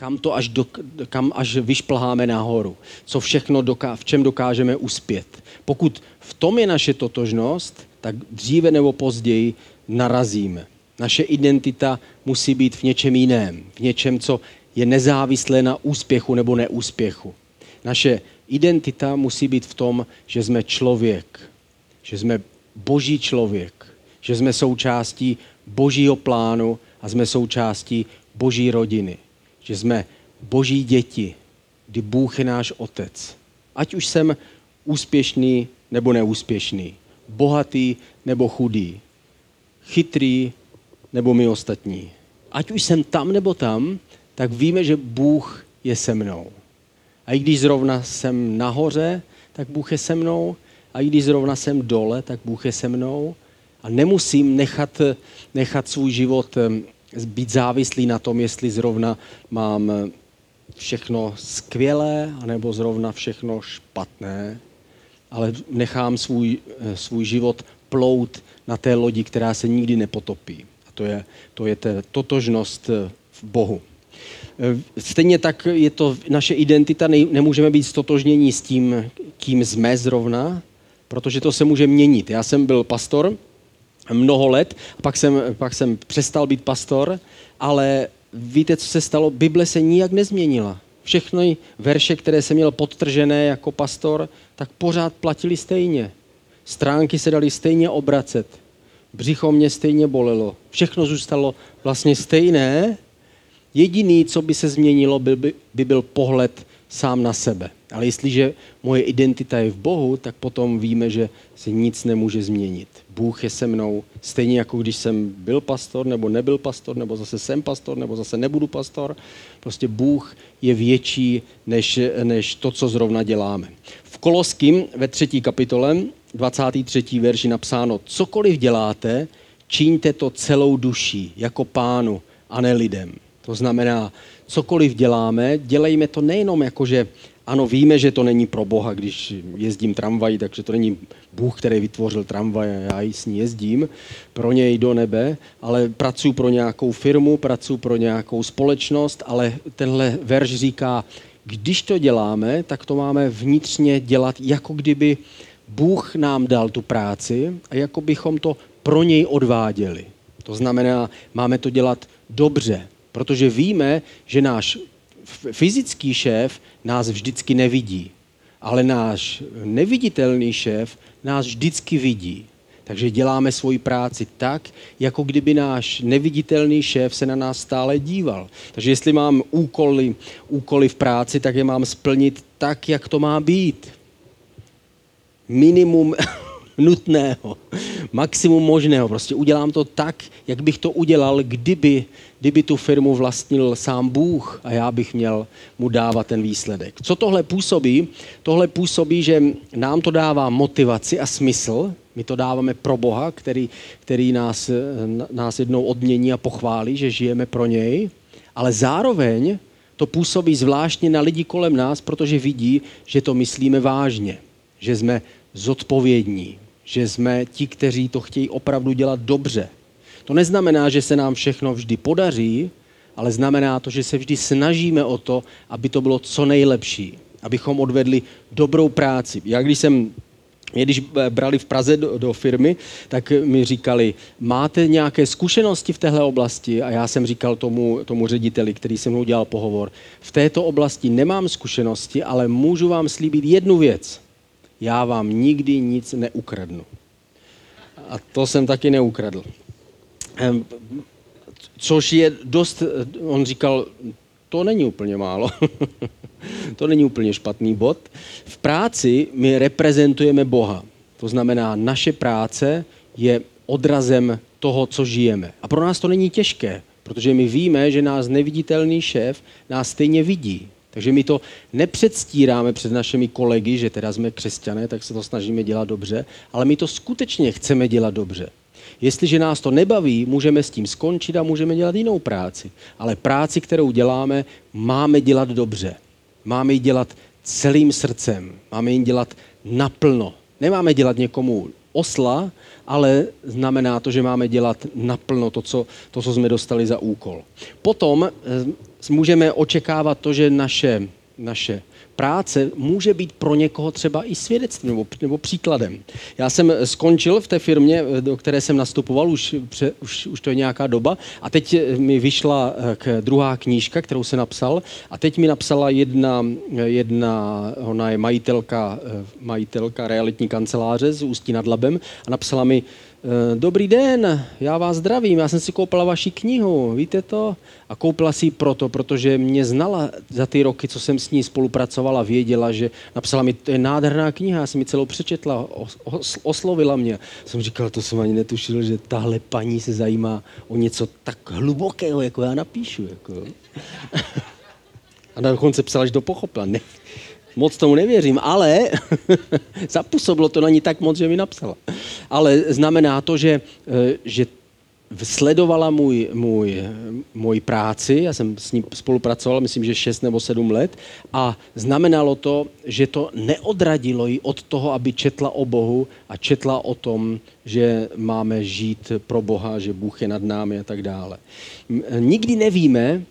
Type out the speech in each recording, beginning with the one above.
kam to až, do, kam až vyšplháme nahoru, co všechno, doká, v čem dokážeme uspět. Pokud v tom je naše totožnost, tak dříve nebo později narazíme. Naše identita musí být v něčem jiném, v něčem, co je nezávislé na úspěchu nebo neúspěchu. Naše identita musí být v tom, že jsme člověk, že jsme boží člověk, že jsme součástí božího plánu a jsme součástí boží rodiny, že jsme boží děti, kdy Bůh je náš otec. Ať už jsem úspěšný nebo neúspěšný, bohatý nebo chudý, chytrý nebo my ostatní. Ať už jsem tam nebo tam, tak víme, že Bůh je se mnou. A i když zrovna jsem nahoře, tak Bůh je se mnou. A i když zrovna jsem dole, tak Bůh je se mnou. A nemusím nechat, nechat svůj život být závislý na tom, jestli zrovna mám všechno skvělé, anebo zrovna všechno špatné, ale nechám svůj, svůj život plout na té lodi, která se nikdy nepotopí. A to je, to je ta totožnost v Bohu. Stejně tak je to naše identita, nemůžeme být stotožnění s tím, kým jsme zrovna, protože to se může měnit. Já jsem byl pastor mnoho let, pak jsem, pak jsem přestal být pastor, ale víte, co se stalo? Bible se nijak nezměnila. Všechny verše, které jsem měl podtržené jako pastor, tak pořád platili stejně. Stránky se daly stejně obracet. Břicho mě stejně bolelo. Všechno zůstalo vlastně stejné. Jediný, co by se změnilo, by, by, by byl pohled sám na sebe. Ale jestliže moje identita je v Bohu, tak potom víme, že se nic nemůže změnit. Bůh je se mnou, stejně jako když jsem byl pastor, nebo nebyl pastor, nebo zase jsem pastor, nebo zase nebudu pastor. Prostě Bůh je větší než, než to, co zrovna děláme. V Koloským ve třetí kapitole, 23. verši napsáno, cokoliv děláte, čiňte to celou duší, jako pánu a ne lidem. To znamená, cokoliv děláme, dělejme to nejenom jako, že ano, víme, že to není pro Boha, když jezdím tramvají, takže to není Bůh, který vytvořil tramvaj a já s ní jezdím pro něj do nebe, ale pracuji pro nějakou firmu, pracuji pro nějakou společnost, ale tenhle verš říká, když to děláme, tak to máme vnitřně dělat, jako kdyby Bůh nám dal tu práci a jako bychom to pro něj odváděli. To znamená, máme to dělat dobře, protože víme, že náš fyzický šéf nás vždycky nevidí, ale náš neviditelný šéf nás vždycky vidí. Takže děláme svoji práci tak, jako kdyby náš neviditelný šéf se na nás stále díval. Takže jestli mám úkoly, úkoly v práci, tak je mám splnit tak, jak to má být. Minimum nutného, maximum možného. Prostě udělám to tak, jak bych to udělal, kdyby, kdyby tu firmu vlastnil sám Bůh a já bych měl mu dávat ten výsledek. Co tohle působí? Tohle působí, že nám to dává motivaci a smysl. My to dáváme pro Boha, který, který nás, nás jednou odmění a pochválí, že žijeme pro něj. Ale zároveň to působí zvláštně na lidi kolem nás, protože vidí, že to myslíme vážně, že jsme zodpovědní, že jsme ti, kteří to chtějí opravdu dělat dobře. To neznamená, že se nám všechno vždy podaří, ale znamená to, že se vždy snažíme o to, aby to bylo co nejlepší, abychom odvedli dobrou práci. Já když jsem mě když brali v Praze do, do firmy, tak mi říkali, máte nějaké zkušenosti v téhle oblasti? A já jsem říkal tomu, tomu řediteli, který se mnou dělal pohovor, v této oblasti nemám zkušenosti, ale můžu vám slíbit jednu věc já vám nikdy nic neukradnu. A to jsem taky neukradl. Což je dost, on říkal, to není úplně málo. to není úplně špatný bod. V práci my reprezentujeme Boha. To znamená, naše práce je odrazem toho, co žijeme. A pro nás to není těžké, protože my víme, že nás neviditelný šéf nás stejně vidí. Takže my to nepředstíráme před našimi kolegy, že teda jsme křesťané, tak se to snažíme dělat dobře, ale my to skutečně chceme dělat dobře. Jestliže nás to nebaví, můžeme s tím skončit a můžeme dělat jinou práci. Ale práci, kterou děláme, máme dělat dobře. Máme ji dělat celým srdcem. Máme ji dělat naplno. Nemáme dělat někomu osla, ale znamená to, že máme dělat naplno to, co, to, co jsme dostali za úkol. Potom můžeme očekávat to, že naše, naše práce může být pro někoho třeba i svědectvím nebo, nebo příkladem. Já jsem skončil v té firmě, do které jsem nastupoval, už, pře, už, už to je nějaká doba, a teď mi vyšla eh, k druhá knížka, kterou jsem napsal, a teď mi napsala jedna, jedna ona je majitelka, eh, majitelka realitní kanceláře z Ústí nad Labem, a napsala mi, dobrý den, já vás zdravím, já jsem si koupila vaši knihu, víte to? A koupila si ji proto, protože mě znala za ty roky, co jsem s ní spolupracovala, věděla, že napsala mi, to je nádherná kniha, já jsem mi celou přečetla, oslovila mě. Jsem říkal, to jsem ani netušil, že tahle paní se zajímá o něco tak hlubokého, jako já napíšu. Jako. A dokonce psala, že to pochopila. Ne, moc tomu nevěřím, ale zapůsobilo to na ní tak moc, že mi napsala. Ale znamená to, že, eh, že sledovala můj, můj, můj práci, já jsem s ní spolupracoval, myslím, že 6 nebo 7 let a znamenalo to, že to neodradilo ji od toho, aby četla o Bohu a četla o tom, že máme žít pro Boha, že Bůh je nad námi a tak dále. Nikdy nevíme,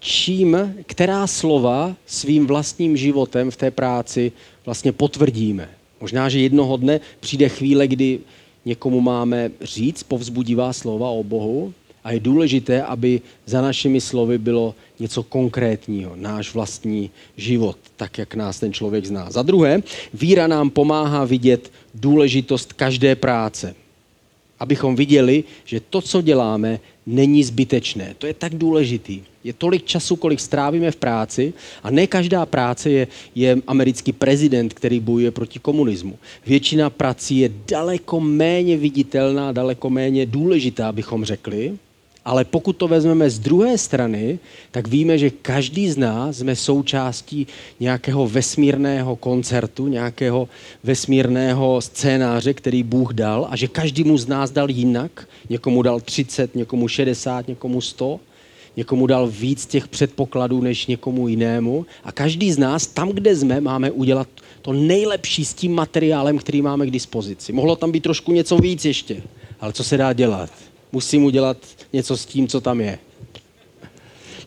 čím, která slova svým vlastním životem v té práci vlastně potvrdíme. Možná, že jednoho dne přijde chvíle, kdy někomu máme říct povzbudivá slova o Bohu a je důležité, aby za našimi slovy bylo něco konkrétního, náš vlastní život, tak jak nás ten člověk zná. Za druhé, víra nám pomáhá vidět důležitost každé práce. Abychom viděli, že to, co děláme, není zbytečné. To je tak důležitý. Je tolik času, kolik strávíme v práci a ne každá práce je, je americký prezident, který bojuje proti komunismu. Většina prací je daleko méně viditelná, daleko méně důležitá, abychom řekli, ale pokud to vezmeme z druhé strany, tak víme, že každý z nás jsme součástí nějakého vesmírného koncertu, nějakého vesmírného scénáře, který Bůh dal a že každému z nás dal jinak. Někomu dal 30, někomu 60, někomu 100 někomu dal víc těch předpokladů než někomu jinému. A každý z nás, tam, kde jsme, máme udělat to nejlepší s tím materiálem, který máme k dispozici. Mohlo tam být trošku něco víc ještě, ale co se dá dělat? Musím udělat něco s tím, co tam je.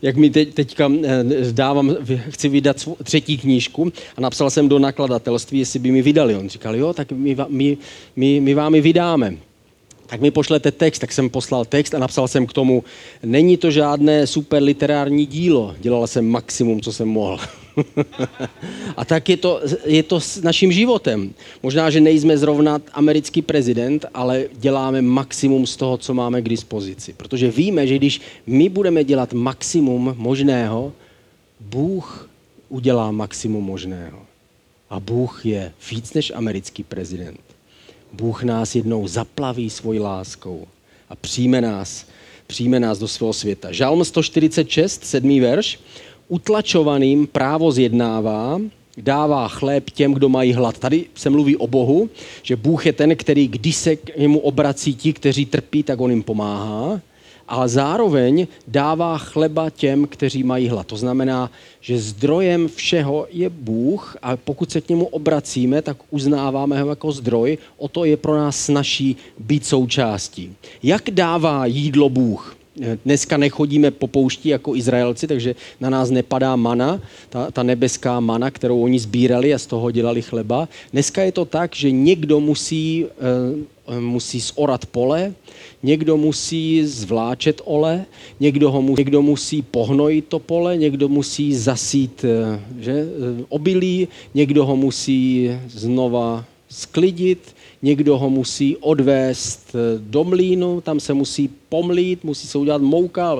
Jak mi teď, teďka eh, dávám, chci vydat třetí knížku a napsal jsem do nakladatelství, jestli by mi vydali. On říkal, jo, tak my, my, my, my vám ji vydáme tak mi pošlete text, tak jsem poslal text a napsal jsem k tomu, není to žádné super literární dílo, dělal jsem maximum, co jsem mohl. a tak je to, je to s naším životem. Možná, že nejsme zrovna americký prezident, ale děláme maximum z toho, co máme k dispozici. Protože víme, že když my budeme dělat maximum možného, Bůh udělá maximum možného. A Bůh je víc než americký prezident. Bůh nás jednou zaplaví svojí láskou a přijme nás, přijme nás do svého světa. Žalm 146, sedmý verš. Utlačovaným právo zjednává, dává chléb těm, kdo mají hlad. Tady se mluví o Bohu, že Bůh je ten, který, když se k němu obrací ti, kteří trpí, tak on jim pomáhá ale zároveň dává chleba těm, kteří mají hlad. To znamená, že zdrojem všeho je Bůh a pokud se k němu obracíme, tak uznáváme ho jako zdroj, o to je pro nás snaží být součástí. Jak dává jídlo Bůh? Dneska nechodíme po poušti jako Izraelci, takže na nás nepadá mana, ta, ta nebeská mana, kterou oni sbírali a z toho dělali chleba. Dneska je to tak, že někdo musí, eh, musí zorat pole, někdo musí zvláčet ole, někdo, ho, někdo musí pohnojit to pole, někdo musí zasít eh, že, eh, obilí, někdo ho musí znova sklidit, někdo ho musí odvést eh, do mlínu, tam se musí pomlít, musí se udělat mouka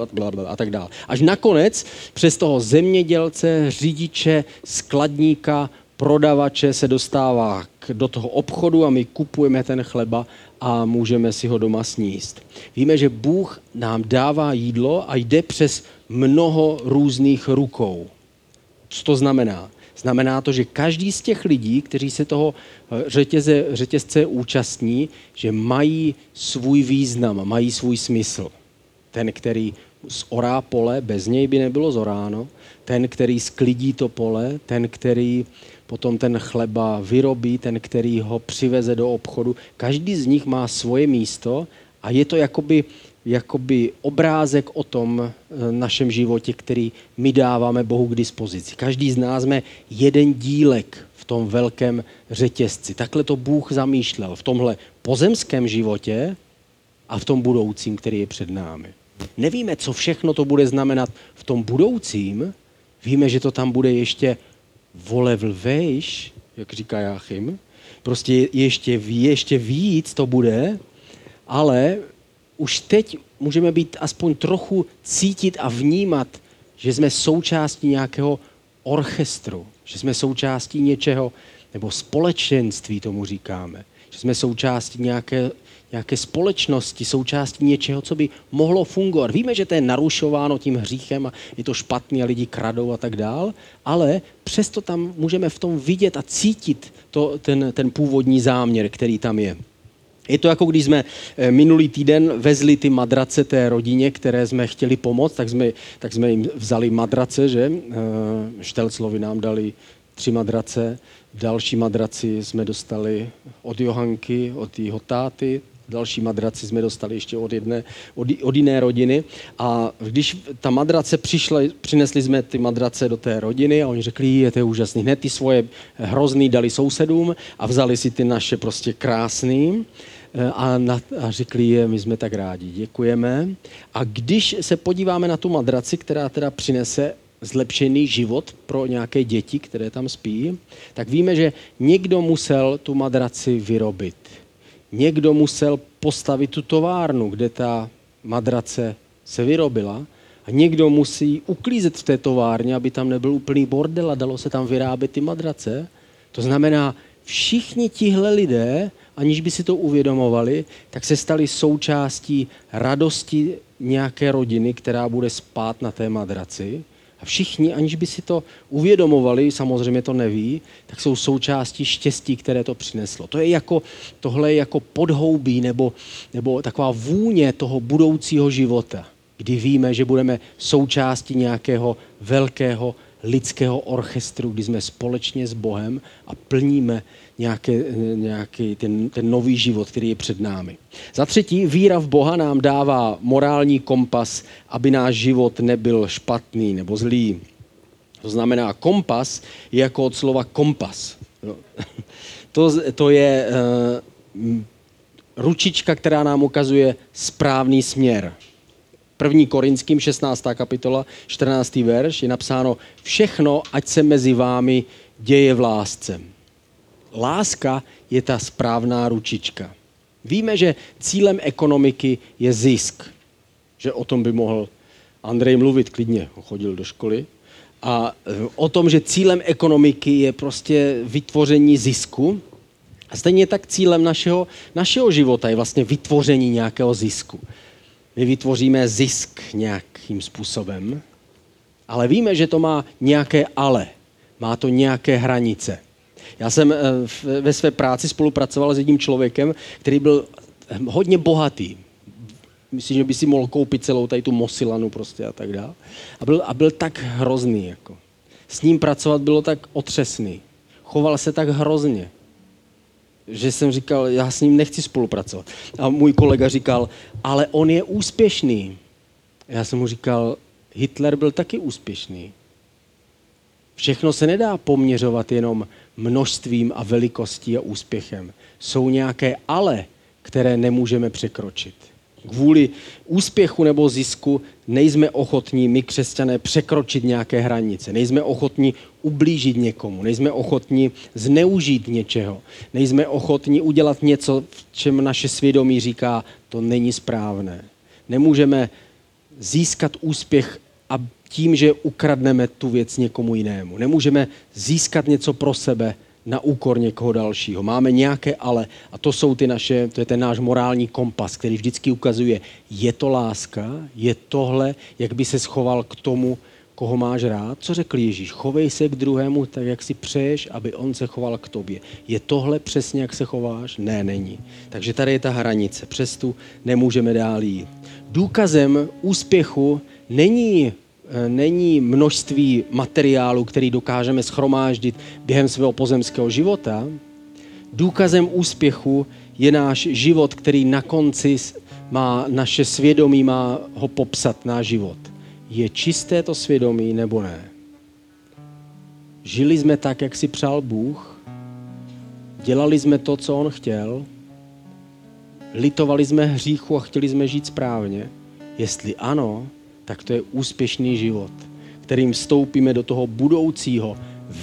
a tak dále. Až nakonec přes toho zemědělce, řidiče, skladníka, prodavače se dostává do toho obchodu a my kupujeme ten chleba a můžeme si ho doma sníst. Víme, že Bůh nám dává jídlo a jde přes mnoho různých rukou. Co to znamená? Znamená to, že každý z těch lidí, kteří se toho eh, řetěze, řetězce účastní, že mají svůj význam, mají svůj smysl. Ten, který zorá pole, bez něj by nebylo zoráno. Ten, který sklidí to pole, ten, který potom ten chleba vyrobí, ten, který ho přiveze do obchodu. Každý z nich má svoje místo a je to jakoby jakoby obrázek o tom eh, našem životě, který my dáváme Bohu k dispozici. Každý z nás jsme jeden dílek v tom velkém řetězci. Takhle to Bůh zamýšlel v tomhle pozemském životě a v tom budoucím, který je před námi. Nevíme, co všechno to bude znamenat v tom budoucím. Víme, že to tam bude ještě volevel vejš, jak říká Jáchym. Prostě ještě, ještě víc to bude, ale už teď můžeme být aspoň trochu cítit a vnímat, že jsme součástí nějakého orchestru, že jsme součástí něčeho, nebo společenství tomu říkáme, že jsme součástí nějaké, nějaké společnosti, součástí něčeho, co by mohlo fungovat. Víme, že to je narušováno tím hříchem a je to špatný a lidi kradou a tak dál, ale přesto tam můžeme v tom vidět a cítit to, ten, ten původní záměr, který tam je. Je to jako když jsme eh, minulý týden vezli ty madrace té rodině, které jsme chtěli pomoct, tak jsme, tak jsme jim vzali madrace, že? Eh, Štelclovi nám dali tři madrace, další madraci jsme dostali od Johanky, od jeho táty, další madraci jsme dostali ještě od, jedné, od, od jiné rodiny. A když ta madrace přišla, přinesli jsme ty madrace do té rodiny a oni řekli, je to úžasný. Hned ty svoje hrozný dali sousedům a vzali si ty naše prostě krásný a, na, a řekli je, my jsme tak rádi, děkujeme. A když se podíváme na tu madraci, která teda přinese zlepšený život pro nějaké děti, které tam spí, tak víme, že někdo musel tu madraci vyrobit. Někdo musel postavit tu továrnu, kde ta madrace se vyrobila a někdo musí uklízet v té továrně, aby tam nebyl úplný bordel a dalo se tam vyrábět ty madrace. To znamená, všichni tihle lidé aniž by si to uvědomovali, tak se stali součástí radosti nějaké rodiny, která bude spát na té madraci. A všichni, aniž by si to uvědomovali, samozřejmě to neví, tak jsou součástí štěstí, které to přineslo. To je jako, tohle je jako podhoubí nebo, nebo taková vůně toho budoucího života, kdy víme, že budeme součástí nějakého velkého lidského orchestru, kdy jsme společně s Bohem a plníme nějaké, nějaký ten, ten nový život, který je před námi. Za třetí, víra v Boha nám dává morální kompas, aby náš život nebyl špatný nebo zlý. To znamená, kompas je jako od slova kompas. To, to je uh, ručička, která nám ukazuje správný směr. První Korinským 16. kapitola, 14. verš je napsáno všechno, ať se mezi vámi děje v lásce. Láska je ta správná ručička. Víme, že cílem ekonomiky je zisk. Že o tom by mohl Andrej mluvit klidně, chodil do školy. A e, o tom, že cílem ekonomiky je prostě vytvoření zisku. A stejně tak cílem našeho, našeho života je vlastně vytvoření nějakého zisku. My vytvoříme zisk nějakým způsobem, ale víme, že to má nějaké ale. Má to nějaké hranice. Já jsem eh, ve své práci spolupracoval s jedním člověkem, který byl eh, hodně bohatý. Myslím, že by si mohl koupit celou tady tu Mosilanu prostě a tak dále. A byl, a byl tak hrozný. Jako. S ním pracovat bylo tak otřesný. Choval se tak hrozně, že jsem říkal, já s ním nechci spolupracovat. A můj kolega říkal, ale on je úspěšný. Já jsem mu říkal, Hitler byl taky úspěšný. Všechno se nedá poměřovat jenom množstvím a velikostí a úspěchem. Jsou nějaké ale, které nemůžeme překročit. Kvůli úspěchu nebo zisku nejsme ochotní my křesťané překročit nějaké hranice. Nejsme ochotní ublížit někomu. Nejsme ochotní zneužít něčeho. Nejsme ochotní udělat něco, v čem naše svědomí říká, to není správné. Nemůžeme získat úspěch a tím, že ukradneme tu věc někomu jinému. Nemůžeme získat něco pro sebe na úkor někoho dalšího. Máme nějaké ale a to jsou ty naše, to je ten náš morální kompas, který vždycky ukazuje, je to láska, je tohle, jak by se schoval k tomu, koho máš rád. Co řekl Ježíš? Chovej se k druhému tak, jak si přeješ, aby on se choval k tobě. Je tohle přesně, jak se chováš? Ne, není. Takže tady je ta hranice. Přes tu nemůžeme dál jít. Důkazem úspěchu není není množství materiálu, který dokážeme schromáždit během svého pozemského života. Důkazem úspěchu je náš život, který na konci má naše svědomí, má ho popsat, náš život. Je čisté to svědomí nebo ne? Žili jsme tak, jak si přál Bůh? Dělali jsme to, co On chtěl? Litovali jsme hříchu a chtěli jsme žít správně? Jestli ano, tak to je úspěšný život, kterým vstoupíme do toho budoucího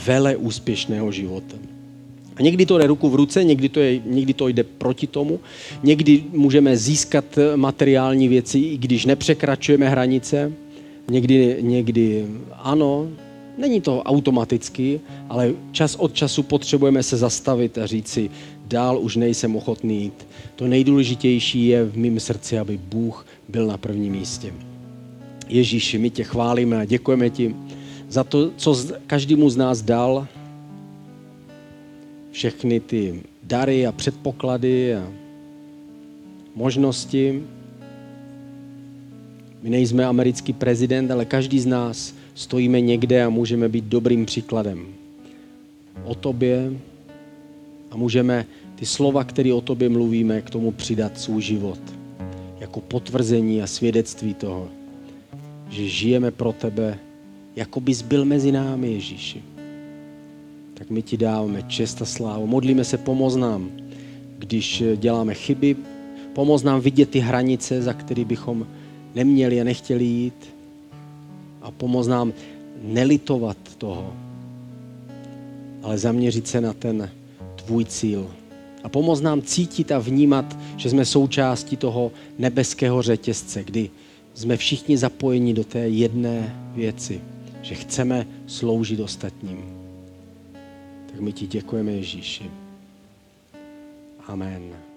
vele úspěšného života. A někdy to jde ruku v ruce, někdy to, je, někdy to jde proti tomu, někdy můžeme získat materiální věci, i když nepřekračujeme hranice, někdy, někdy ano, není to automaticky, ale čas od času potřebujeme se zastavit a říct si, dál už nejsem ochotný jít. To nejdůležitější je v mém srdci, aby Bůh byl na prvním místě. Ježíši, my tě chválíme a děkujeme ti za to, co každému z nás dal, všechny ty dary a předpoklady a možnosti. My nejsme americký prezident, ale každý z nás stojíme někde a můžeme být dobrým příkladem o tobě a můžeme ty slova, které o tobě mluvíme, k tomu přidat svůj život jako potvrzení a svědectví toho, že žijeme pro tebe, jako bys byl mezi námi, Ježíši tak my ti dáváme čest a slávu. Modlíme se, pomoz nám, když děláme chyby, pomoz nám vidět ty hranice, za které bychom neměli a nechtěli jít a pomoz nám nelitovat toho, ale zaměřit se na ten tvůj cíl. A pomoz nám cítit a vnímat, že jsme součástí toho nebeského řetězce, kdy jsme všichni zapojeni do té jedné věci, že chceme sloužit ostatním. Tak my ti děkujeme, Ježíši. Amen.